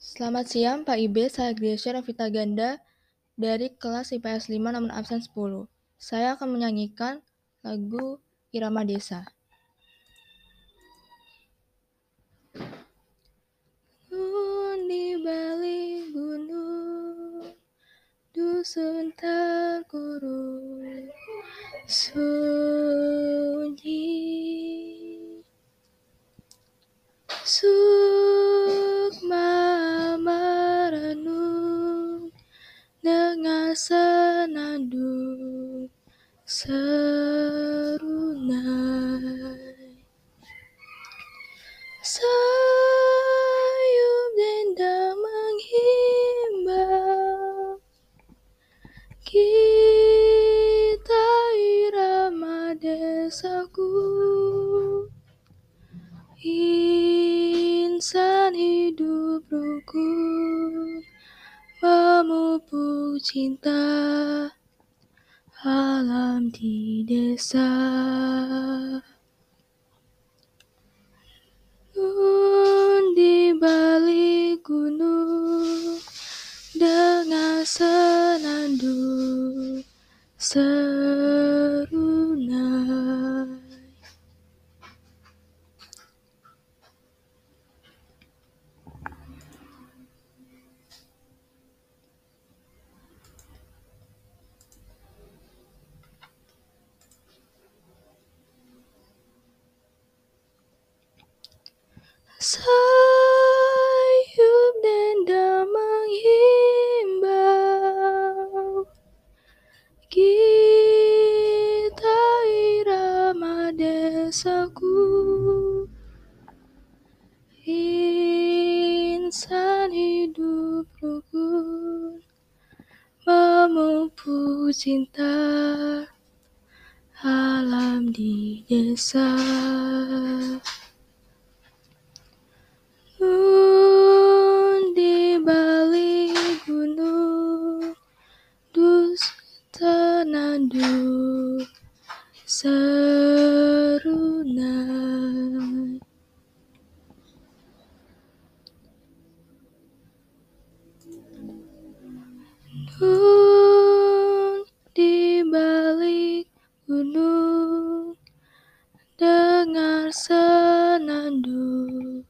Selamat siang Pak Ibe, saya Gracia Novita Ganda dari kelas IPS 5 namun absen 10. Saya akan menyanyikan lagu Irama Desa. Di balik gunung, dusun terkurung, sunyi. Sukma serunai. Sayup dendang menghimbau kita irama desaku. Insan hidup rukun memupuk cinta alam di desa. Nun di balik gunung dengan senandung serunai. Sayup dendang menghimbau kita irama desaku. Insan hidup rukun memupuk cinta alam di desa. Nun di balik gunung, dus tenandung sarunai Nun di balik gunung dengar senandung.